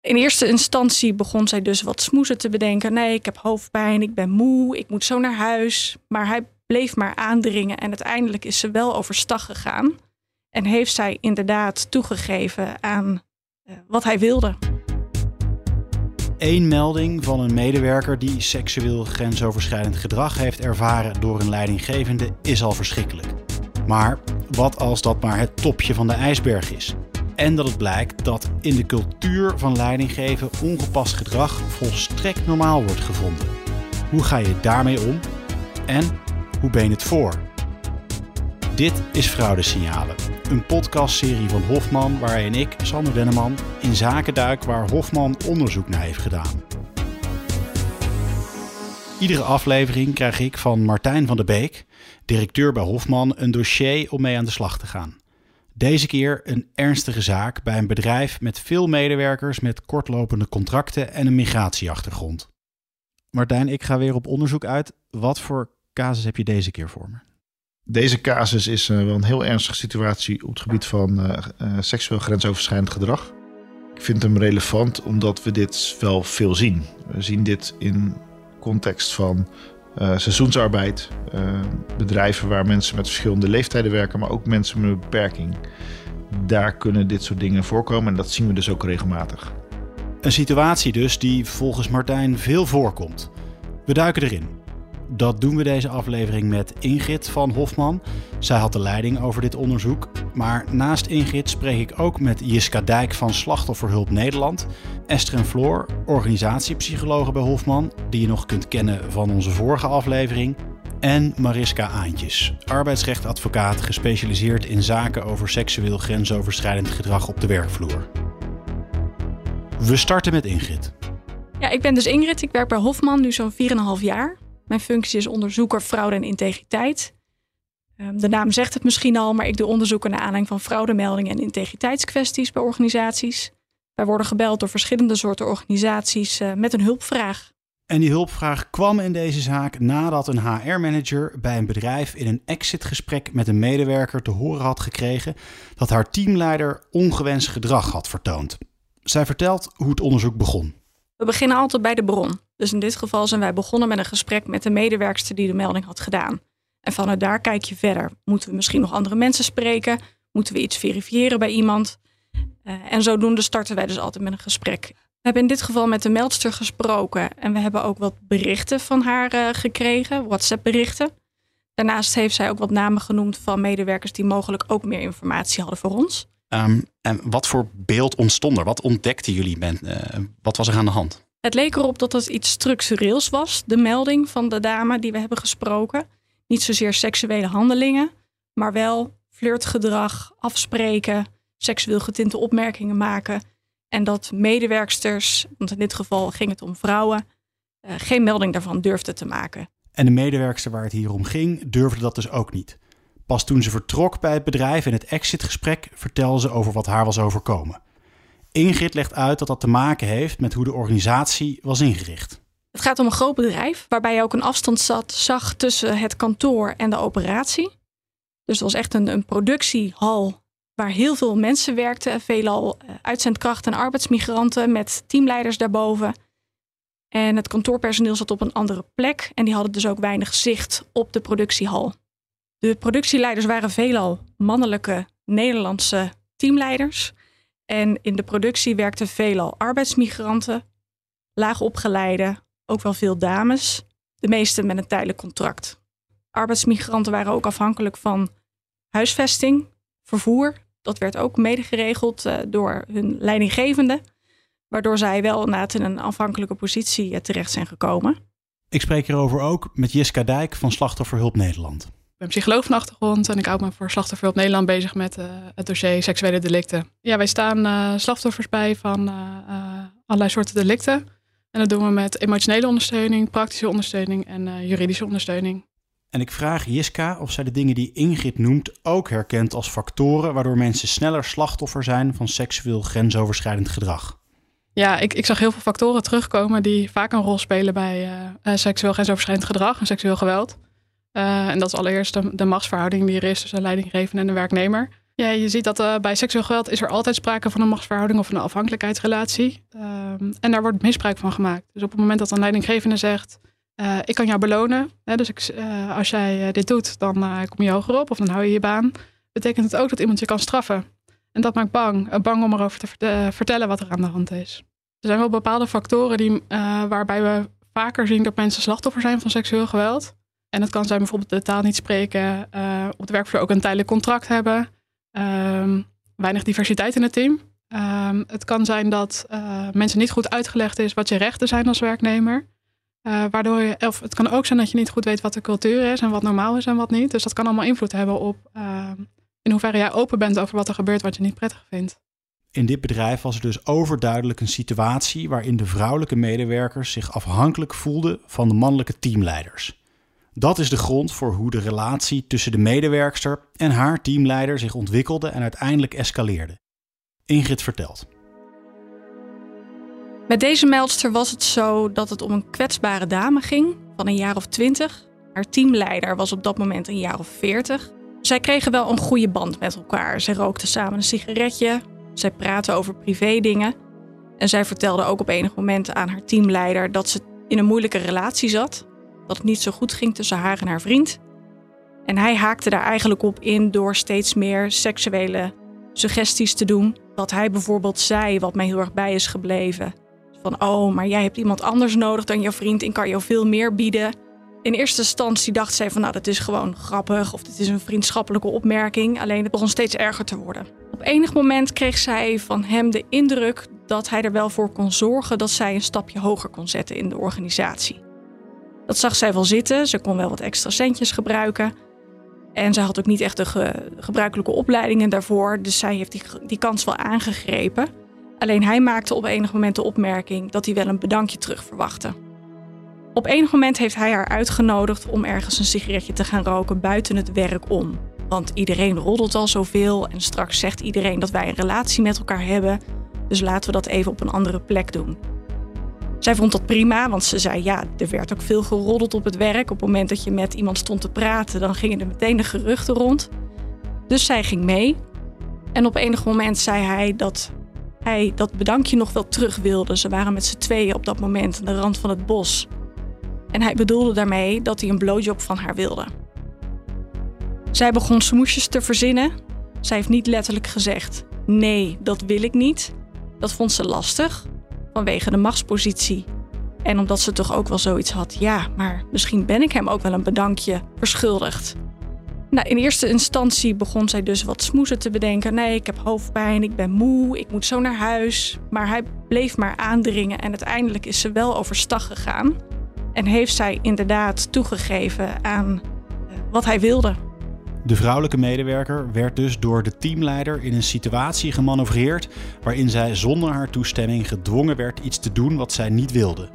In eerste instantie begon zij dus wat smoezen te bedenken. Nee, ik heb hoofdpijn, ik ben moe, ik moet zo naar huis. Maar hij bleef maar aandringen en uiteindelijk is ze wel overstag gegaan. En heeft zij inderdaad toegegeven aan uh, wat hij wilde. Eén melding van een medewerker die seksueel grensoverschrijdend gedrag heeft ervaren door een leidinggevende is al verschrikkelijk. Maar wat als dat maar het topje van de ijsberg is? En dat het blijkt dat in de cultuur van leidinggeven ongepast gedrag volstrekt normaal wordt gevonden. Hoe ga je daarmee om? En hoe ben je het voor? Dit is Fraudesignalen, een podcastserie van Hofman waarin ik, Sander Denneman, in zaken duik waar Hofman onderzoek naar heeft gedaan. Iedere aflevering krijg ik van Martijn van der Beek, directeur bij Hofman, een dossier om mee aan de slag te gaan. Deze keer een ernstige zaak bij een bedrijf met veel medewerkers met kortlopende contracten en een migratieachtergrond. Martijn, ik ga weer op onderzoek uit. Wat voor casus heb je deze keer voor me? Deze casus is uh, wel een heel ernstige situatie op het gebied van uh, uh, seksueel grensoverschrijdend gedrag. Ik vind hem relevant omdat we dit wel veel zien. We zien dit in context van seizoensarbeid, bedrijven waar mensen met verschillende leeftijden werken, maar ook mensen met een beperking. Daar kunnen dit soort dingen voorkomen en dat zien we dus ook regelmatig. Een situatie dus die volgens Martijn veel voorkomt. We duiken erin. Dat doen we deze aflevering met Ingrid van Hofman. Zij had de leiding over dit onderzoek. Maar naast Ingrid spreek ik ook met Jiska Dijk van Slachtofferhulp Nederland. Esther en Floor, organisatiepsychologen bij Hofman, die je nog kunt kennen van onze vorige aflevering. En Mariska Aantjes, arbeidsrechtadvocaat gespecialiseerd in zaken over seksueel grensoverschrijdend gedrag op de werkvloer. We starten met Ingrid. Ja, ik ben dus Ingrid. Ik werk bij Hofman nu zo'n 4,5 jaar. Mijn functie is onderzoeker fraude en integriteit. Ehm, de naam zegt het misschien al, maar ik doe onderzoeken naar aanleiding van fraudemeldingen en integriteitskwesties bij organisaties. Wij worden gebeld door verschillende soorten organisaties eh, met een hulpvraag. En die hulpvraag kwam in deze zaak nadat een HR-manager bij een bedrijf in een exitgesprek met een medewerker te horen had gekregen dat haar teamleider ongewenst gedrag had vertoond. Zij vertelt hoe het onderzoek begon. We beginnen altijd bij de bron. Dus in dit geval zijn wij begonnen met een gesprek met de medewerkster die de melding had gedaan. En vanuit daar kijk je verder. Moeten we misschien nog andere mensen spreken? Moeten we iets verifiëren bij iemand? Uh, en zodoende starten wij dus altijd met een gesprek. We hebben in dit geval met de meldster gesproken en we hebben ook wat berichten van haar uh, gekregen, WhatsApp-berichten. Daarnaast heeft zij ook wat namen genoemd van medewerkers die mogelijk ook meer informatie hadden voor ons. Um, en wat voor beeld ontstond er? Wat ontdekten jullie? Ben, uh, wat was er aan de hand? Het leek erop dat het iets structureels was, de melding van de dame die we hebben gesproken. Niet zozeer seksuele handelingen, maar wel flirtgedrag, afspreken, seksueel getinte opmerkingen maken. En dat medewerksters, want in dit geval ging het om vrouwen, uh, geen melding daarvan durfden te maken. En de medewerkster waar het hier om ging, durfde dat dus ook niet. Pas toen ze vertrok bij het bedrijf in het exitgesprek vertelde ze over wat haar was overkomen. Ingrid legt uit dat dat te maken heeft met hoe de organisatie was ingericht. Het gaat om een groot bedrijf waarbij je ook een afstand zat, zag tussen het kantoor en de operatie. Dus het was echt een, een productiehal waar heel veel mensen werkten, veelal eh, uitzendkrachten en arbeidsmigranten met teamleiders daarboven. En het kantoorpersoneel zat op een andere plek en die hadden dus ook weinig zicht op de productiehal. De productieleiders waren veelal mannelijke Nederlandse teamleiders. En in de productie werkten veelal arbeidsmigranten, laagopgeleide, ook wel veel dames, de meeste met een tijdelijk contract. Arbeidsmigranten waren ook afhankelijk van huisvesting, vervoer. Dat werd ook mede geregeld uh, door hun leidinggevende, waardoor zij wel inderdaad in een afhankelijke positie uh, terecht zijn gekomen. Ik spreek hierover ook met Jiska Dijk van Slachtofferhulp Nederland ben psycholoog van achtergrond en ik hou me voor Slachtofferhulp Nederland bezig met uh, het dossier seksuele delicten. Ja, wij staan uh, slachtoffers bij van uh, allerlei soorten delicten. En dat doen we met emotionele ondersteuning, praktische ondersteuning en juridische ondersteuning. En ik vraag Jiska of zij de dingen die Ingrid noemt ook herkent als factoren waardoor mensen sneller slachtoffer zijn van seksueel grensoverschrijdend gedrag. Ja, ik, ik zag heel veel factoren terugkomen die vaak een rol spelen bij seksueel grensoverschrijdend gedrag en seksueel geweld. Uh, en dat is allereerst de, machtsverhouding die er is tussen de leidinggevende en de werknemer. Ja, je ziet dat uh, bij seksueel geweld is er altijd sprake van een machtsverhouding of een afhankelijkheidsrelatie. Um, en daar wordt misbruik van gemaakt. Dus op het moment dat een leidinggevende zegt, uh, ik kan jou belonen. Hè, dus ik, als jij dit doet, dan kom je hoger op of dan hou je je baan. Betekent het ook dat iemand je kan straffen. En dat maakt bang. bang om erover te vertellen wat er aan de hand is. Er zijn wel bepaalde factoren die, waarbij we vaker zien dat mensen slachtoffer zijn van seksueel geweld. En dat kan zijn bijvoorbeeld de taal niet spreken, op de werkvloer ook een tijdelijk contract hebben. Um, weinig diversiteit in het team. Um, het kan zijn dat uh, mensen niet goed uitgelegd is wat je rechten zijn als werknemer. Uh, waardoor je, of het kan ook zijn dat je niet goed weet wat de cultuur is en wat normaal is en wat niet. Dus dat kan allemaal invloed hebben op uh, in hoeverre jij open bent over wat er gebeurt wat je niet prettig vindt. In dit bedrijf was er dus overduidelijk een situatie waarin de vrouwelijke medewerkers zich afhankelijk voelden van de mannelijke teamleiders. Dat is de grond voor hoe de relatie tussen de medewerkster en haar teamleider zich ontwikkelde en uiteindelijk escaleerde. Ingrid vertelt. Met deze meldster was het zo dat het om een kwetsbare dame ging van een jaar of twintig. Haar teamleider was op dat moment een jaar of veertig. Zij kregen wel een goede band met elkaar. Zij rookten samen een sigaretje. Zij praten over privé dingen. En zij vertelde ook op enig moment aan haar teamleider dat ze in een moeilijke relatie zat dat het niet zo goed ging tussen haar en haar vriend. En hij haakte daar eigenlijk op in door steeds meer seksuele suggesties te doen. Dat hij bijvoorbeeld zei, wat mij heel erg bij is gebleven: van oh, maar jij hebt iemand anders nodig dan jouw vriend en kan jou veel meer bieden. In eerste instantie dacht zij van nou, dat is gewoon grappig of dit is een vriendschappelijke opmerking. Alleen het begon steeds erger te worden. Op enig moment kreeg zij van hem de indruk dat hij er wel voor kon zorgen dat zij een stapje hoger kon zetten in de organisatie. Dat zag zij wel zitten. Ze kon wel wat extra centjes gebruiken. En zij had ook niet echt de gebruikelijke opleidingen daarvoor. Dus zij heeft die, die kans wel aangegrepen. Alleen hij maakte op enig moment de opmerking dat hij wel een bedankje terug verwachtte. Op enig moment heeft hij haar uitgenodigd om ergens een sigaretje te gaan roken buiten het werk om. Want iedereen roddelt al zoveel en straks zegt iedereen dat wij een relatie met elkaar hebben. Dus laten we dat even op een andere plek doen. Zij vond dat prima, want ze zei ja, er werd ook veel geroddeld op het werk. Op het moment dat je met iemand stond te praten, dan gingen er meteen de geruchten rond. Dus zij ging mee. En op enig moment zei hij dat hij dat bedankje nog wel terug wilde. Ze waren met z'n tweeën op dat moment aan de rand van het bos. En hij bedoelde daarmee dat hij een blowjob van haar wilde. Zij begon smoesjes te verzinnen. Zij heeft niet letterlijk gezegd: nee, dat wil ik niet. Dat vond ze lastig, vanwege de machtspositie. En omdat ze toch ook wel zoiets had, ja, maar misschien ben ik hem ook wel een bedankje verschuldigd. Nou, in eerste instantie begon zij dus wat smoezen te bedenken. Nee, ik heb hoofdpijn, ik ben moe, ik moet zo naar huis. Maar hij bleef maar aandringen en uiteindelijk is ze wel overstag gegaan. En heeft zij inderdaad toegegeven aan eh, wat hij wilde. De vrouwelijke medewerker werd dus door de teamleider in een situatie gemanoeuvreerd waarin zij zonder haar toestemming gedwongen werd iets te doen wat zij niet wilde.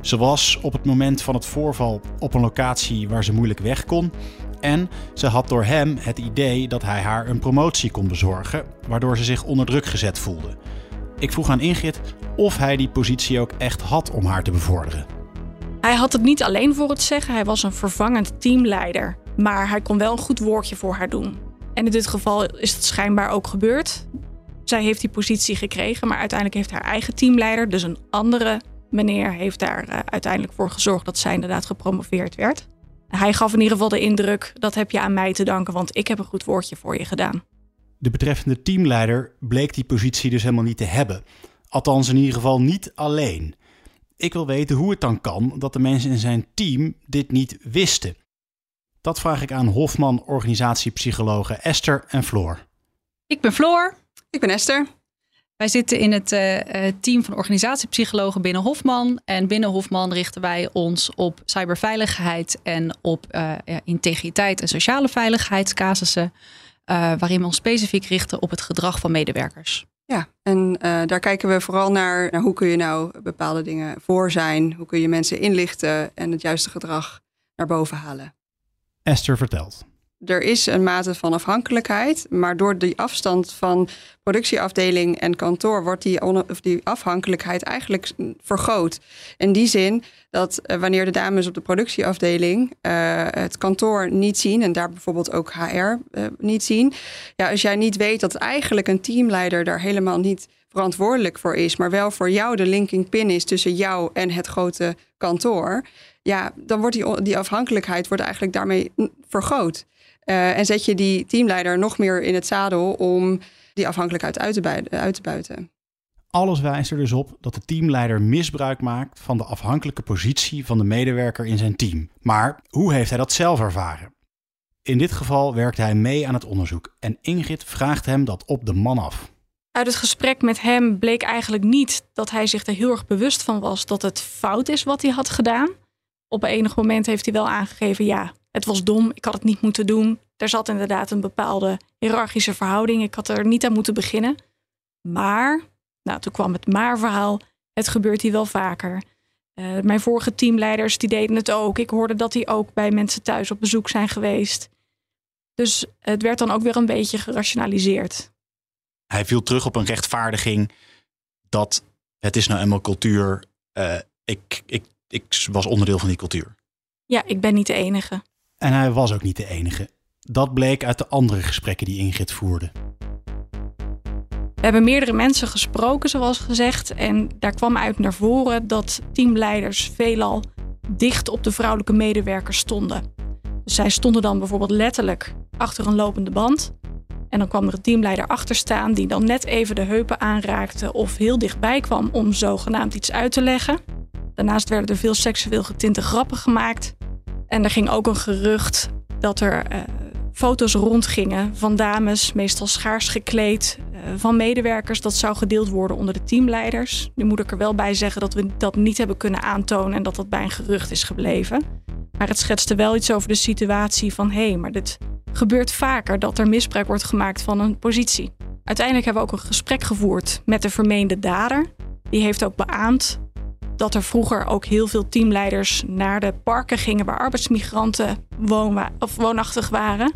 Ze was op het moment van het voorval op een locatie waar ze moeilijk weg kon. En ze had door hem het idee dat hij haar een promotie kon bezorgen, waardoor ze zich onder druk gezet voelde. Ik vroeg aan Ingrid of hij die positie ook echt had om haar te bevorderen. Hij had het niet alleen voor het zeggen, hij was een vervangend teamleider. Maar hij kon wel een goed woordje voor haar doen. En in dit geval is het schijnbaar ook gebeurd. Zij heeft die positie gekregen, maar uiteindelijk heeft haar eigen teamleider, dus een andere meneer, heeft daar uh, uiteindelijk voor gezorgd dat zij inderdaad gepromoveerd werd. Hij gaf in ieder geval de indruk: dat heb je aan mij te danken, want ik heb een goed woordje voor je gedaan. De betreffende teamleider bleek die positie dus helemaal niet te hebben. Althans, in ieder geval niet alleen. Ik wil weten hoe het dan kan dat de mensen in zijn team dit niet wisten. Dat vraag ik aan Hofman organisatiepsychologen Esther en Floor. Ik ben Floor. Ik ben Esther. Wij zitten in het uh, team van organisatiepsychologen binnen Hofman. En binnen Hofman richten wij ons op cyberveiligheid en op uh, ja, integriteit en sociale veiligheidscasussen. waarin we ons specifiek richten op het gedrag van medewerkers. Ja, en daar kijken we vooral naar, naar hoe kun je nou bepaalde dingen voor zijn. Hoe kun je mensen inlichten en het juiste gedrag naar boven halen. Esther vertelt. er is een mate van afhankelijkheid, maar door die afstand van productieafdeling en kantoor wordt die, of die afhankelijkheid eigenlijk vergroot. In die zin dat eh, wanneer de dames op de productieafdeling uh, het kantoor niet zien en daar bijvoorbeeld ook HR eh, niet zien, ja, als jij niet weet dat eigenlijk een teamleider daar helemaal niet verantwoordelijk voor is, maar wel voor jou de linking pin is tussen jou en het grote kantoor, ja, dan wordt die, die afhankelijkheid wordt eigenlijk daarmee vergroot. Uh, en zet je die teamleider nog meer in het zadel om die afhankelijkheid uit te, buiten, uit te buiten. Alles wijst er dus op dat de teamleider misbruik maakt van de afhankelijke positie van de medewerker in zijn team. Maar hoe heeft hij dat zelf ervaren? In dit geval werkt hij mee aan het onderzoek en Ingrid vraagt hem dat op de man af. Uit het gesprek met hem bleek eigenlijk niet dat hij zich er heel erg bewust van was dat het fout is wat hij had gedaan. Op enig moment heeft hij wel aangegeven: ja, het was dom, ik had het niet moeten doen. Er zat inderdaad een bepaalde hiërarchische verhouding, ik had er niet aan moeten beginnen. Maar, nou, toen kwam het maar-verhaal: het gebeurt hier wel vaker. Uh, mijn vorige teamleiders die deden het ook. Ik hoorde dat die ook bij mensen thuis op bezoek zijn geweest. Dus het werd dan ook weer een beetje gerationaliseerd. Hij viel terug op een rechtvaardiging dat het is nou eenmaal cultuur. Uh, ik, ik, ik was onderdeel van die cultuur. Ja, ik ben niet de enige. En hij was ook niet de enige. Dat bleek uit de andere gesprekken die Ingrid voerde. We hebben meerdere mensen gesproken, zoals gezegd. En daar kwam uit naar voren dat teamleiders veelal dicht op de vrouwelijke medewerkers stonden. Dus zij stonden dan bijvoorbeeld letterlijk achter een lopende band. En dan kwam er een teamleider achter staan die dan net even de heupen aanraakte of heel dichtbij kwam om zogenaamd iets uit te leggen. Daarnaast werden er veel seksueel getinte grappen gemaakt. En er ging ook een gerucht dat er uh, foto's rondgingen van dames, meestal schaars gekleed, uh, van medewerkers. Dat zou gedeeld worden onder de teamleiders. Nu moet ik er wel bij zeggen dat we dat niet hebben kunnen aantonen en dat dat bij een gerucht is gebleven. Maar het schetste wel iets over de situatie van hé, hey, maar dit gebeurt vaker dat er misbruik wordt gemaakt van een positie. Uiteindelijk hebben we ook een gesprek gevoerd met de vermeende dader. Die heeft ook beaamd dat er vroeger ook heel veel teamleiders naar de parken gingen waar arbeidsmigranten woonwa- of woonachtig waren.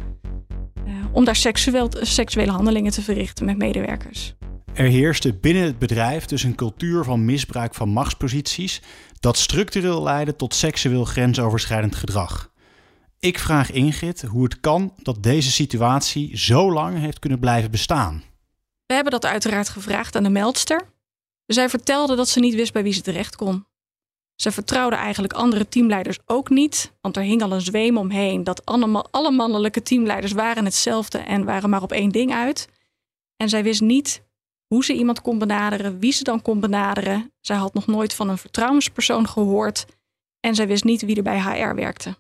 Uh, om daar seksueel, seksuele handelingen te verrichten met medewerkers. Er heerste binnen het bedrijf dus een cultuur van misbruik van machtsposities dat structureel leidde tot seksueel grensoverschrijdend gedrag. Ik vraag Ingrid hoe het kan dat deze situatie zo lang heeft kunnen blijven bestaan. We hebben dat uiteraard gevraagd aan de meldster. Zij vertelde dat ze niet wist bij wie ze terecht kon. Ze vertrouwde eigenlijk andere teamleiders ook niet, want er hing al een zweem omheen dat alle mannelijke teamleiders waren hetzelfde en waren maar op één ding uit. En zij wist niet hoe ze iemand kon benaderen, wie ze dan kon benaderen. Zij had nog nooit van een vertrouwenspersoon gehoord en zij wist niet wie er bij HR werkte.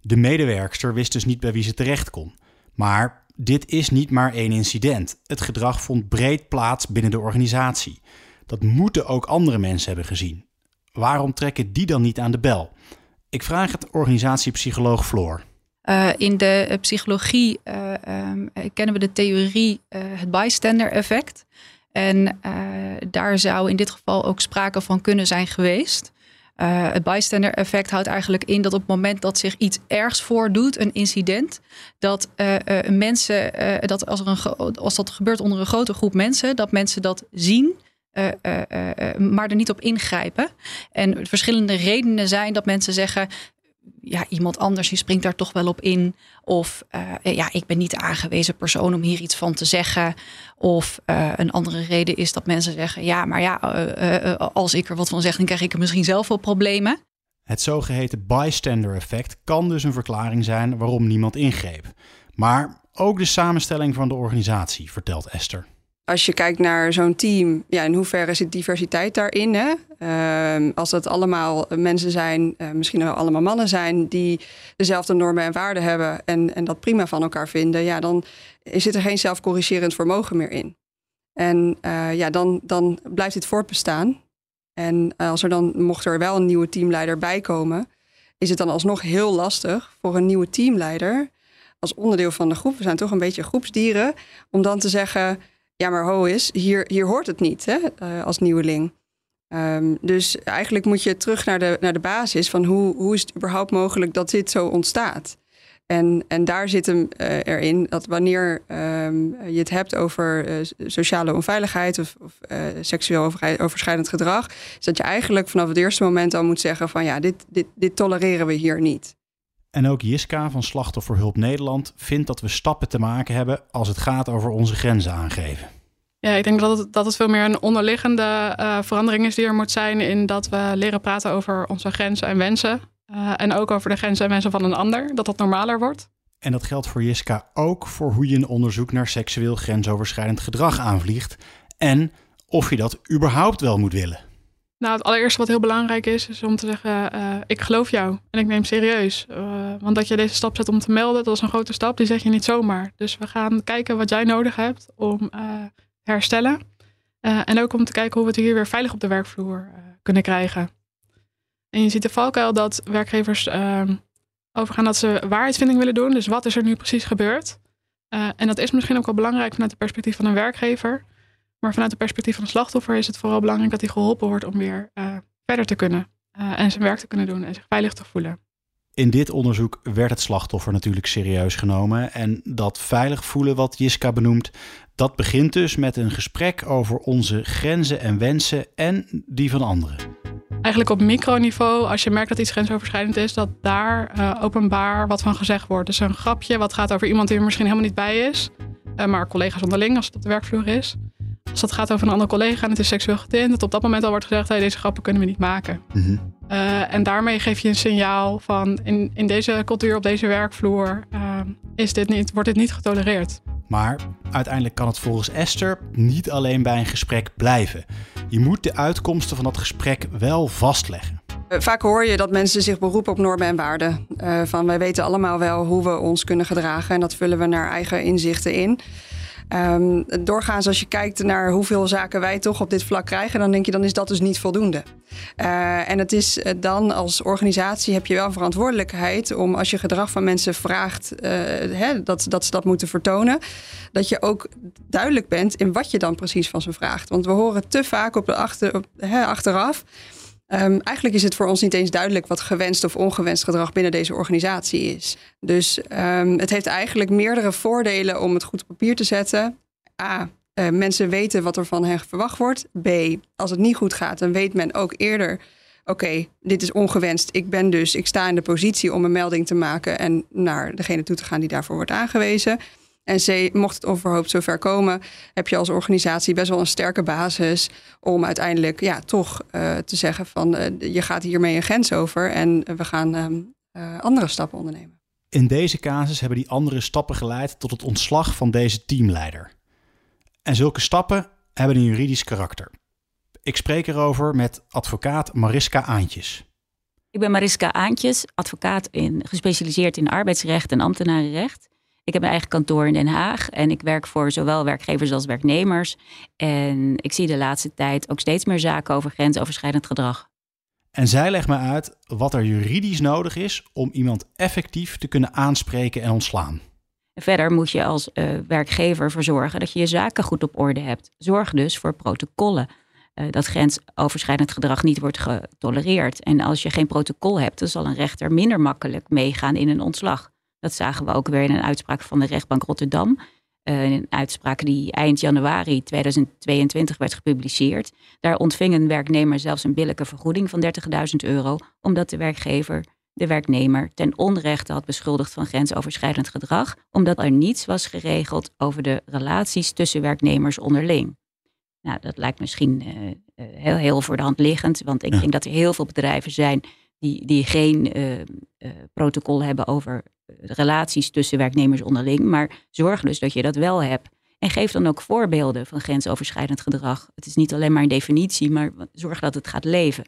De medewerkster wist dus niet bij wie ze terecht kon. Maar dit is niet maar één incident. Het gedrag vond breed plaats binnen de organisatie. Dat moeten ook andere mensen hebben gezien. Waarom trekken die dan niet aan de bel? Ik vraag het organisatiepsycholoog Floor. Uh, in de uh, psychologie uh, um, kennen we de theorie het bystander effect. En daar zou in dit geval ook sprake van kunnen zijn geweest. het bystander effect houdt eigenlijk in dat op het moment dat zich iets ergs voordoet, een incident, dat mensen, dat als, er een, als dat gebeurt onder een grote groep mensen, dat mensen dat zien uh, uh, maar er niet op ingrijpen. En verschillende redenen zijn dat mensen zeggen. Ja, iemand anders die springt daar toch wel op in. Of ja, ik ben niet de aangewezen persoon om hier iets van te zeggen. Of een andere reden is dat mensen zeggen: ja, maar ja, als ik er wat van zeg, dan krijg ik er misschien zelf wel problemen. Het zogeheten bystander effect kan dus een verklaring zijn waarom niemand ingreep. Maar ook de samenstelling van de organisatie, vertelt Esther als je kijkt naar zo'n team, ja, in hoeverre zit diversiteit daarin? Hè? Uh, als dat allemaal mensen zijn, uh, misschien wel allemaal mannen zijn, die dezelfde normen en waarden hebben en, en dat prima van elkaar vinden, ja, dan zit er geen zelfcorrigerend vermogen meer in. En uh, ja, dan, dan blijft dit voortbestaan. En als er dan, mocht er wel een nieuwe teamleider bij komen, is het dan alsnog heel lastig voor een nieuwe teamleider, als onderdeel van de groep, we zijn toch een beetje groepsdieren, om dan te zeggen ja, maar ho is, hier, hier hoort het niet hè, uh, als nieuweling. Um, dus eigenlijk moet je terug naar de, naar de basis van hoe, hoe is het überhaupt mogelijk dat dit zo ontstaat. En, en daar zit hem uh, erin dat wanneer um, je het hebt over uh, sociale onveiligheid of, of seksueel overschrijdend gedrag, is dat je eigenlijk vanaf het eerste moment al moet zeggen van ja, dit, dit, dit tolereren we hier niet. En ook Jiska van Slachtofferhulp Nederland vindt dat we stappen te maken hebben als het gaat over onze grenzen aangeven. Ja, ik denk dat het, dat het veel meer een onderliggende uh, verandering is die er moet zijn in dat we leren praten over onze grenzen en wensen. Uh, en ook over de grenzen en wensen van een ander, dat dat normaler wordt. En dat geldt voor Jiska ook voor hoe je een onderzoek naar seksueel grensoverschrijdend gedrag aanvliegt. En of je dat überhaupt wel moet willen. Nou, het allereerste wat heel belangrijk is, is om te zeggen: uh, ik geloof jou en ik neem serieus. Uh, want dat je deze stap zet om te melden, dat is een grote stap, die zet je niet zomaar. Dus we gaan kijken wat jij nodig hebt om uh, herstellen. en ook om te kijken hoe we het hier weer veilig op de werkvloer kunnen krijgen. En je ziet de valkuil dat werkgevers ehm, overgaan dat ze waarheidsvinding willen doen. Dus wat is er nu precies gebeurd? en dat is misschien ook wel belangrijk vanuit het perspectief van een werkgever. Maar vanuit het perspectief van de slachtoffer is het vooral belangrijk dat hij geholpen wordt om weer uh, verder te kunnen uh, en zijn werk te kunnen doen en zich veilig te voelen. In dit onderzoek werd het slachtoffer natuurlijk serieus genomen. En dat veilig voelen, wat Jiska benoemt, dat begint dus met een gesprek over onze grenzen en wensen en die van anderen. Eigenlijk op microniveau, als je merkt dat iets grensoverschrijdend is, dat daar uh, openbaar wat van gezegd wordt. Dus een grapje wat gaat over iemand die er misschien helemaal niet bij is, maar collega's onderling als het op de werkvloer is als dat gaat over een andere collega en het is seksueel getint, dat op dat moment al wordt gezegd: hey, deze grappen kunnen we niet maken. Mm en daarmee geef je een signaal van in, in deze cultuur, op deze werkvloer, uh, is dit niet, wordt dit niet getolereerd. Maar uiteindelijk kan het volgens Esther niet alleen bij een gesprek blijven. Je moet de uitkomsten van dat gesprek wel vastleggen. Eh, vaak hoor je dat mensen zich beroepen op normen en waarden. Uh, van wij weten allemaal wel hoe we ons kunnen gedragen en dat vullen we naar eigen inzichten in. Um, doorgaans, als je kijkt naar hoeveel zaken wij toch op dit vlak krijgen, dan denk je dan is dat dus niet voldoende. Uh, en het is uh, dan als organisatie heb je wel verantwoordelijkheid om als je gedrag van mensen vraagt uh, hè, dat, dat ze dat moeten vertonen, dat je ook duidelijk bent in wat je dan precies van ze vraagt. Want we horen te vaak op de achter, op, hè, achteraf. Um, eigenlijk is het voor ons niet eens duidelijk wat gewenst of ongewenst gedrag binnen deze organisatie is. Dus um, het heeft eigenlijk meerdere voordelen om het goed op papier te zetten. A. Uh, mensen weten wat er van hen verwacht wordt. B. Als het niet goed gaat, dan weet men ook eerder. Oké, dit is ongewenst. Ik ben dus, ik sta in de positie om een melding te maken en naar degene toe te gaan die daarvoor wordt aangewezen. En C, mocht het onverhoopt zover komen, heb je als organisatie best wel een sterke basis om uiteindelijk ja, toch uh, te zeggen van uh, je gaat hiermee een grens over en we gaan uh, andere stappen ondernemen. In deze casus hebben die andere stappen geleid tot het ontslag van deze teamleider. En zulke stappen hebben een juridisch karakter. Ik spreek erover met advocaat Mariska Aantjes. Ik ben Mariska Aantjes, advocaat in, gespecialiseerd in arbeidsrecht en ambtenarenrecht. Ik heb mijn eigen kantoor in Den Haag en ik werk voor zowel werkgevers als werknemers. En ik zie de laatste tijd ook steeds meer zaken over grensoverschrijdend gedrag. En zij legt me uit wat er juridisch nodig is om iemand effectief te kunnen aanspreken en ontslaan. Verder moet je als uh, werkgever ervoor zorgen dat je je zaken goed op orde hebt. Zorg dus voor protocollen. Uh, dat grensoverschrijdend gedrag niet wordt getolereerd. En als je geen protocol hebt, dan zal een rechter minder makkelijk meegaan in een ontslag. Dat zagen we ook weer in een uitspraak van de rechtbank Rotterdam. Uh, een uitspraak die eind januari 2022 werd gepubliceerd. Daar ontving een werknemer zelfs een billijke vergoeding van 30.000 euro, omdat de werkgever de werknemer ten onrechte had beschuldigd van grensoverschrijdend gedrag, omdat er niets was geregeld over de relaties tussen werknemers onderling. Nou, dat lijkt misschien uh, heel, heel voor de hand liggend, want ik ja. denk dat er heel veel bedrijven zijn die, die geen uh, protocol hebben over relaties tussen werknemers onderling. Maar zorg dus dat je dat wel hebt. En geef dan ook voorbeelden van grensoverschrijdend gedrag. Het is niet alleen maar een definitie, maar zorg dat het gaat leven.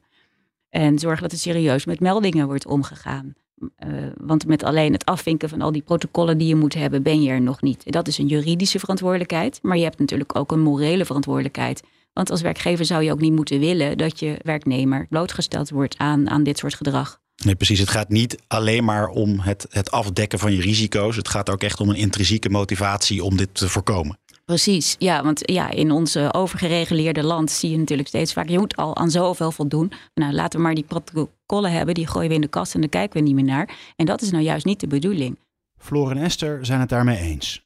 En zorg dat er serieus met meldingen wordt omgegaan. Uh, want met alleen het afvinken van al die protocollen die je moet hebben, ben je er nog niet. Dat is een juridische verantwoordelijkheid. Maar je hebt natuurlijk ook een morele verantwoordelijkheid. Want als werkgever zou je ook niet moeten willen dat je werknemer blootgesteld wordt aan, aan dit soort gedrag. Nee, precies. Het gaat niet alleen maar om het, het afdekken van je risico's. Het gaat ook echt om een intrinsieke motivatie om dit te voorkomen. Precies, ja, want ja, in onze overgereguleerde land zie je natuurlijk steeds vaak, je moet al aan zoveel voldoen. Nou, laten we maar die protocollen hebben, die gooien we in de kast en daar kijken we niet meer naar. En dat is nou juist niet de bedoeling. Floor en Esther zijn het daarmee eens.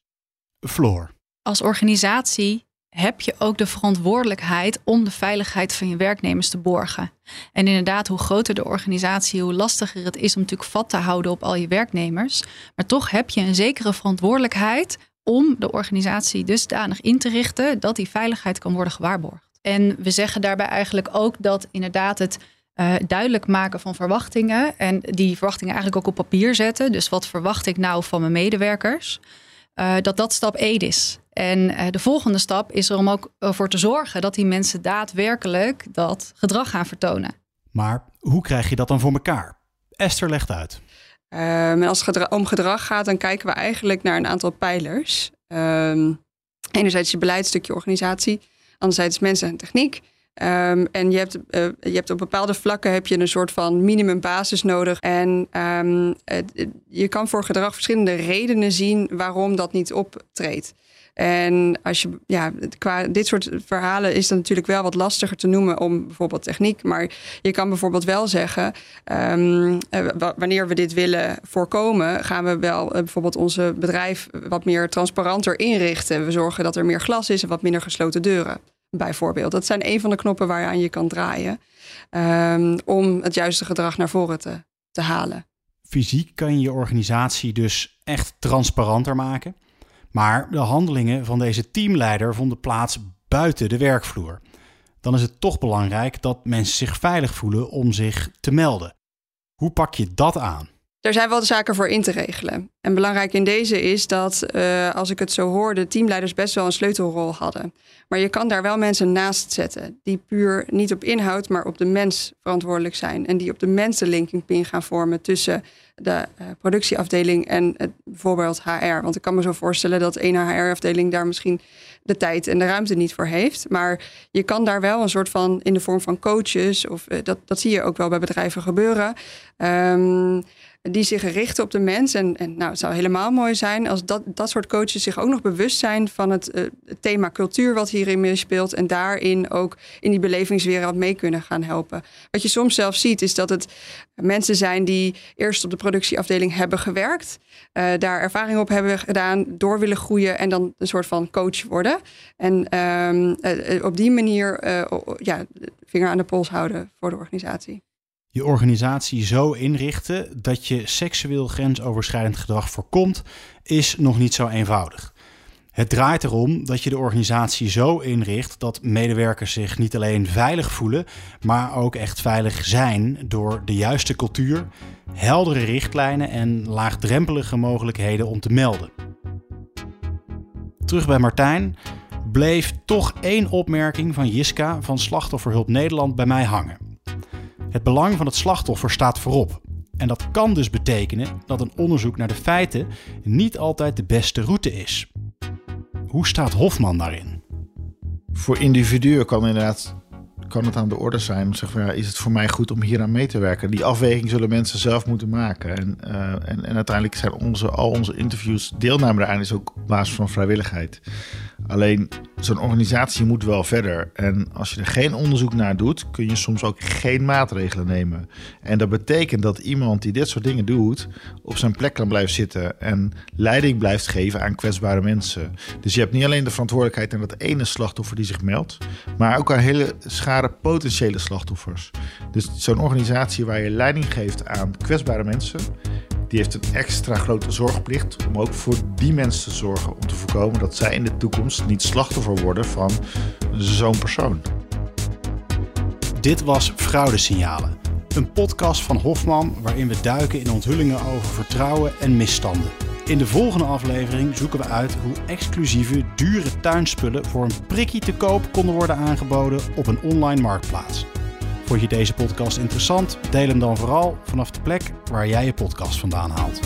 Floor. Als organisatie heb je ook de verantwoordelijkheid om de veiligheid van je werknemers te borgen. En inderdaad, hoe groter de organisatie, hoe lastiger het is om natuurlijk vat te houden op al je werknemers. Maar toch heb je een zekere verantwoordelijkheid om de organisatie dusdanig in te richten dat die veiligheid kan worden gewaarborgd. En we zeggen daarbij eigenlijk ook dat inderdaad het uh, duidelijk maken van verwachtingen en die verwachtingen eigenlijk ook op papier zetten. Dus wat verwacht ik nou van mijn medewerkers? Uh, dat dat stap 1 is. En uh, de volgende stap is er om ook voor te zorgen dat die mensen daadwerkelijk dat gedrag gaan vertonen. Maar hoe krijg je dat dan voor elkaar? Esther legt uit. Um, als het om gedrag gaat, dan kijken we eigenlijk naar een aantal pijlers. Um, enerzijds je beleidstukje organisatie, anderzijds mensen en techniek. Um, en je hebt, uh, je hebt op bepaalde vlakken heb je een soort van minimumbasis nodig. En um, je kan voor gedrag verschillende redenen zien waarom dat niet optreedt. En als je, ja, qua dit soort verhalen is het natuurlijk wel wat lastiger te noemen om bijvoorbeeld techniek. Maar je kan bijvoorbeeld wel zeggen, um, wanneer we dit willen voorkomen, gaan we wel uh, bijvoorbeeld onze bedrijf wat meer transparanter inrichten. We zorgen dat er meer glas is en wat minder gesloten deuren bijvoorbeeld. Dat zijn een van de knoppen waar je kan draaien um, om het juiste gedrag naar voren te, te halen. Fysiek kan je je organisatie dus echt transparanter maken. Maar de handelingen van deze teamleider vonden plaats buiten de werkvloer. Dan is het toch belangrijk dat mensen zich veilig voelen om zich te melden. Hoe pak je dat aan? Er zijn wel zaken voor in te regelen. En belangrijk in deze is dat, uh, als ik het zo hoor, de teamleiders best wel een sleutelrol hadden. Maar je kan daar wel mensen naast zetten die puur niet op inhoud, maar op de mens verantwoordelijk zijn. En die op de mens de pin gaan vormen tussen de uh, productieafdeling en bijvoorbeeld HR. Want ik kan me zo voorstellen dat één HR-afdeling daar misschien de tijd en de ruimte niet voor heeft. Maar je kan daar wel een soort van in de vorm van coaches, of uh, dat, dat zie je ook wel bij bedrijven gebeuren. Um, die zich richten op de mens. En, en nou, het zou helemaal mooi zijn als dat, dat soort coaches zich ook nog bewust zijn van het, uh, het thema cultuur wat hierin meespeelt. En daarin ook in die belevingswereld mee kunnen gaan helpen. Wat je soms zelf ziet, is dat het mensen zijn die eerst op de productieafdeling hebben gewerkt. Uh, daar ervaring op hebben gedaan, door willen groeien en dan een soort van coach worden. En um, uh, op die manier ja, vinger aan de pols houden voor de organisatie je organisatie zo inrichten dat je seksueel grensoverschrijdend gedrag voorkomt, is nog niet zo eenvoudig. Het draait erom dat je de organisatie zo inricht dat medewerkers zich niet alleen veilig voelen, maar ook echt veilig zijn door de juiste cultuur, heldere richtlijnen en laagdrempelige mogelijkheden om te melden. Terug bij Martijn bleef toch één opmerking van Jiska van Slachtofferhulp Nederland bij mij hangen. Het belang van het slachtoffer staat voorop. En dat kan dus betekenen dat een onderzoek naar de feiten niet altijd de beste route is. Hoe staat Hofman daarin? Voor individuen kan inderdaad kan het aan de orde zijn zeggen: ja, is het voor mij goed om hier aan mee te werken? Die afweging zullen mensen zelf moeten maken. En, uh, en, en uiteindelijk zijn onze, al onze interviews, deelname daaraan is ook op basis van vrijwilligheid. Alleen zo'n organisatie moet wel verder. En als je er geen onderzoek naar doet, kun je soms ook geen maatregelen nemen. En dat betekent dat iemand die dit soort dingen doet, op zijn plek kan blijven zitten en leiding blijft geven aan kwetsbare mensen. Dus je hebt niet alleen de verantwoordelijkheid aan dat ene slachtoffer die zich meldt, maar ook aan hele schare potentiële slachtoffers. Dus zo'n organisatie waar je leiding geeft aan kwetsbare mensen, die heeft een extra grote zorgplicht om ook voor die mensen te zorgen. Om te voorkomen dat zij in de toekomst niet slachtoffer worden van zo'n persoon. Dit was Fraudesignalen. Een podcast van Hofman waarin we duiken in onthullingen over vertrouwen en misstanden. In de volgende aflevering zoeken we uit hoe exclusieve, dure tuinspullen voor een prikkie te koop konden worden aangeboden op een online marktplaats. Vond je deze podcast interessant? Deel hem dan vooral vanaf de plek waar jij je podcast vandaan haalt.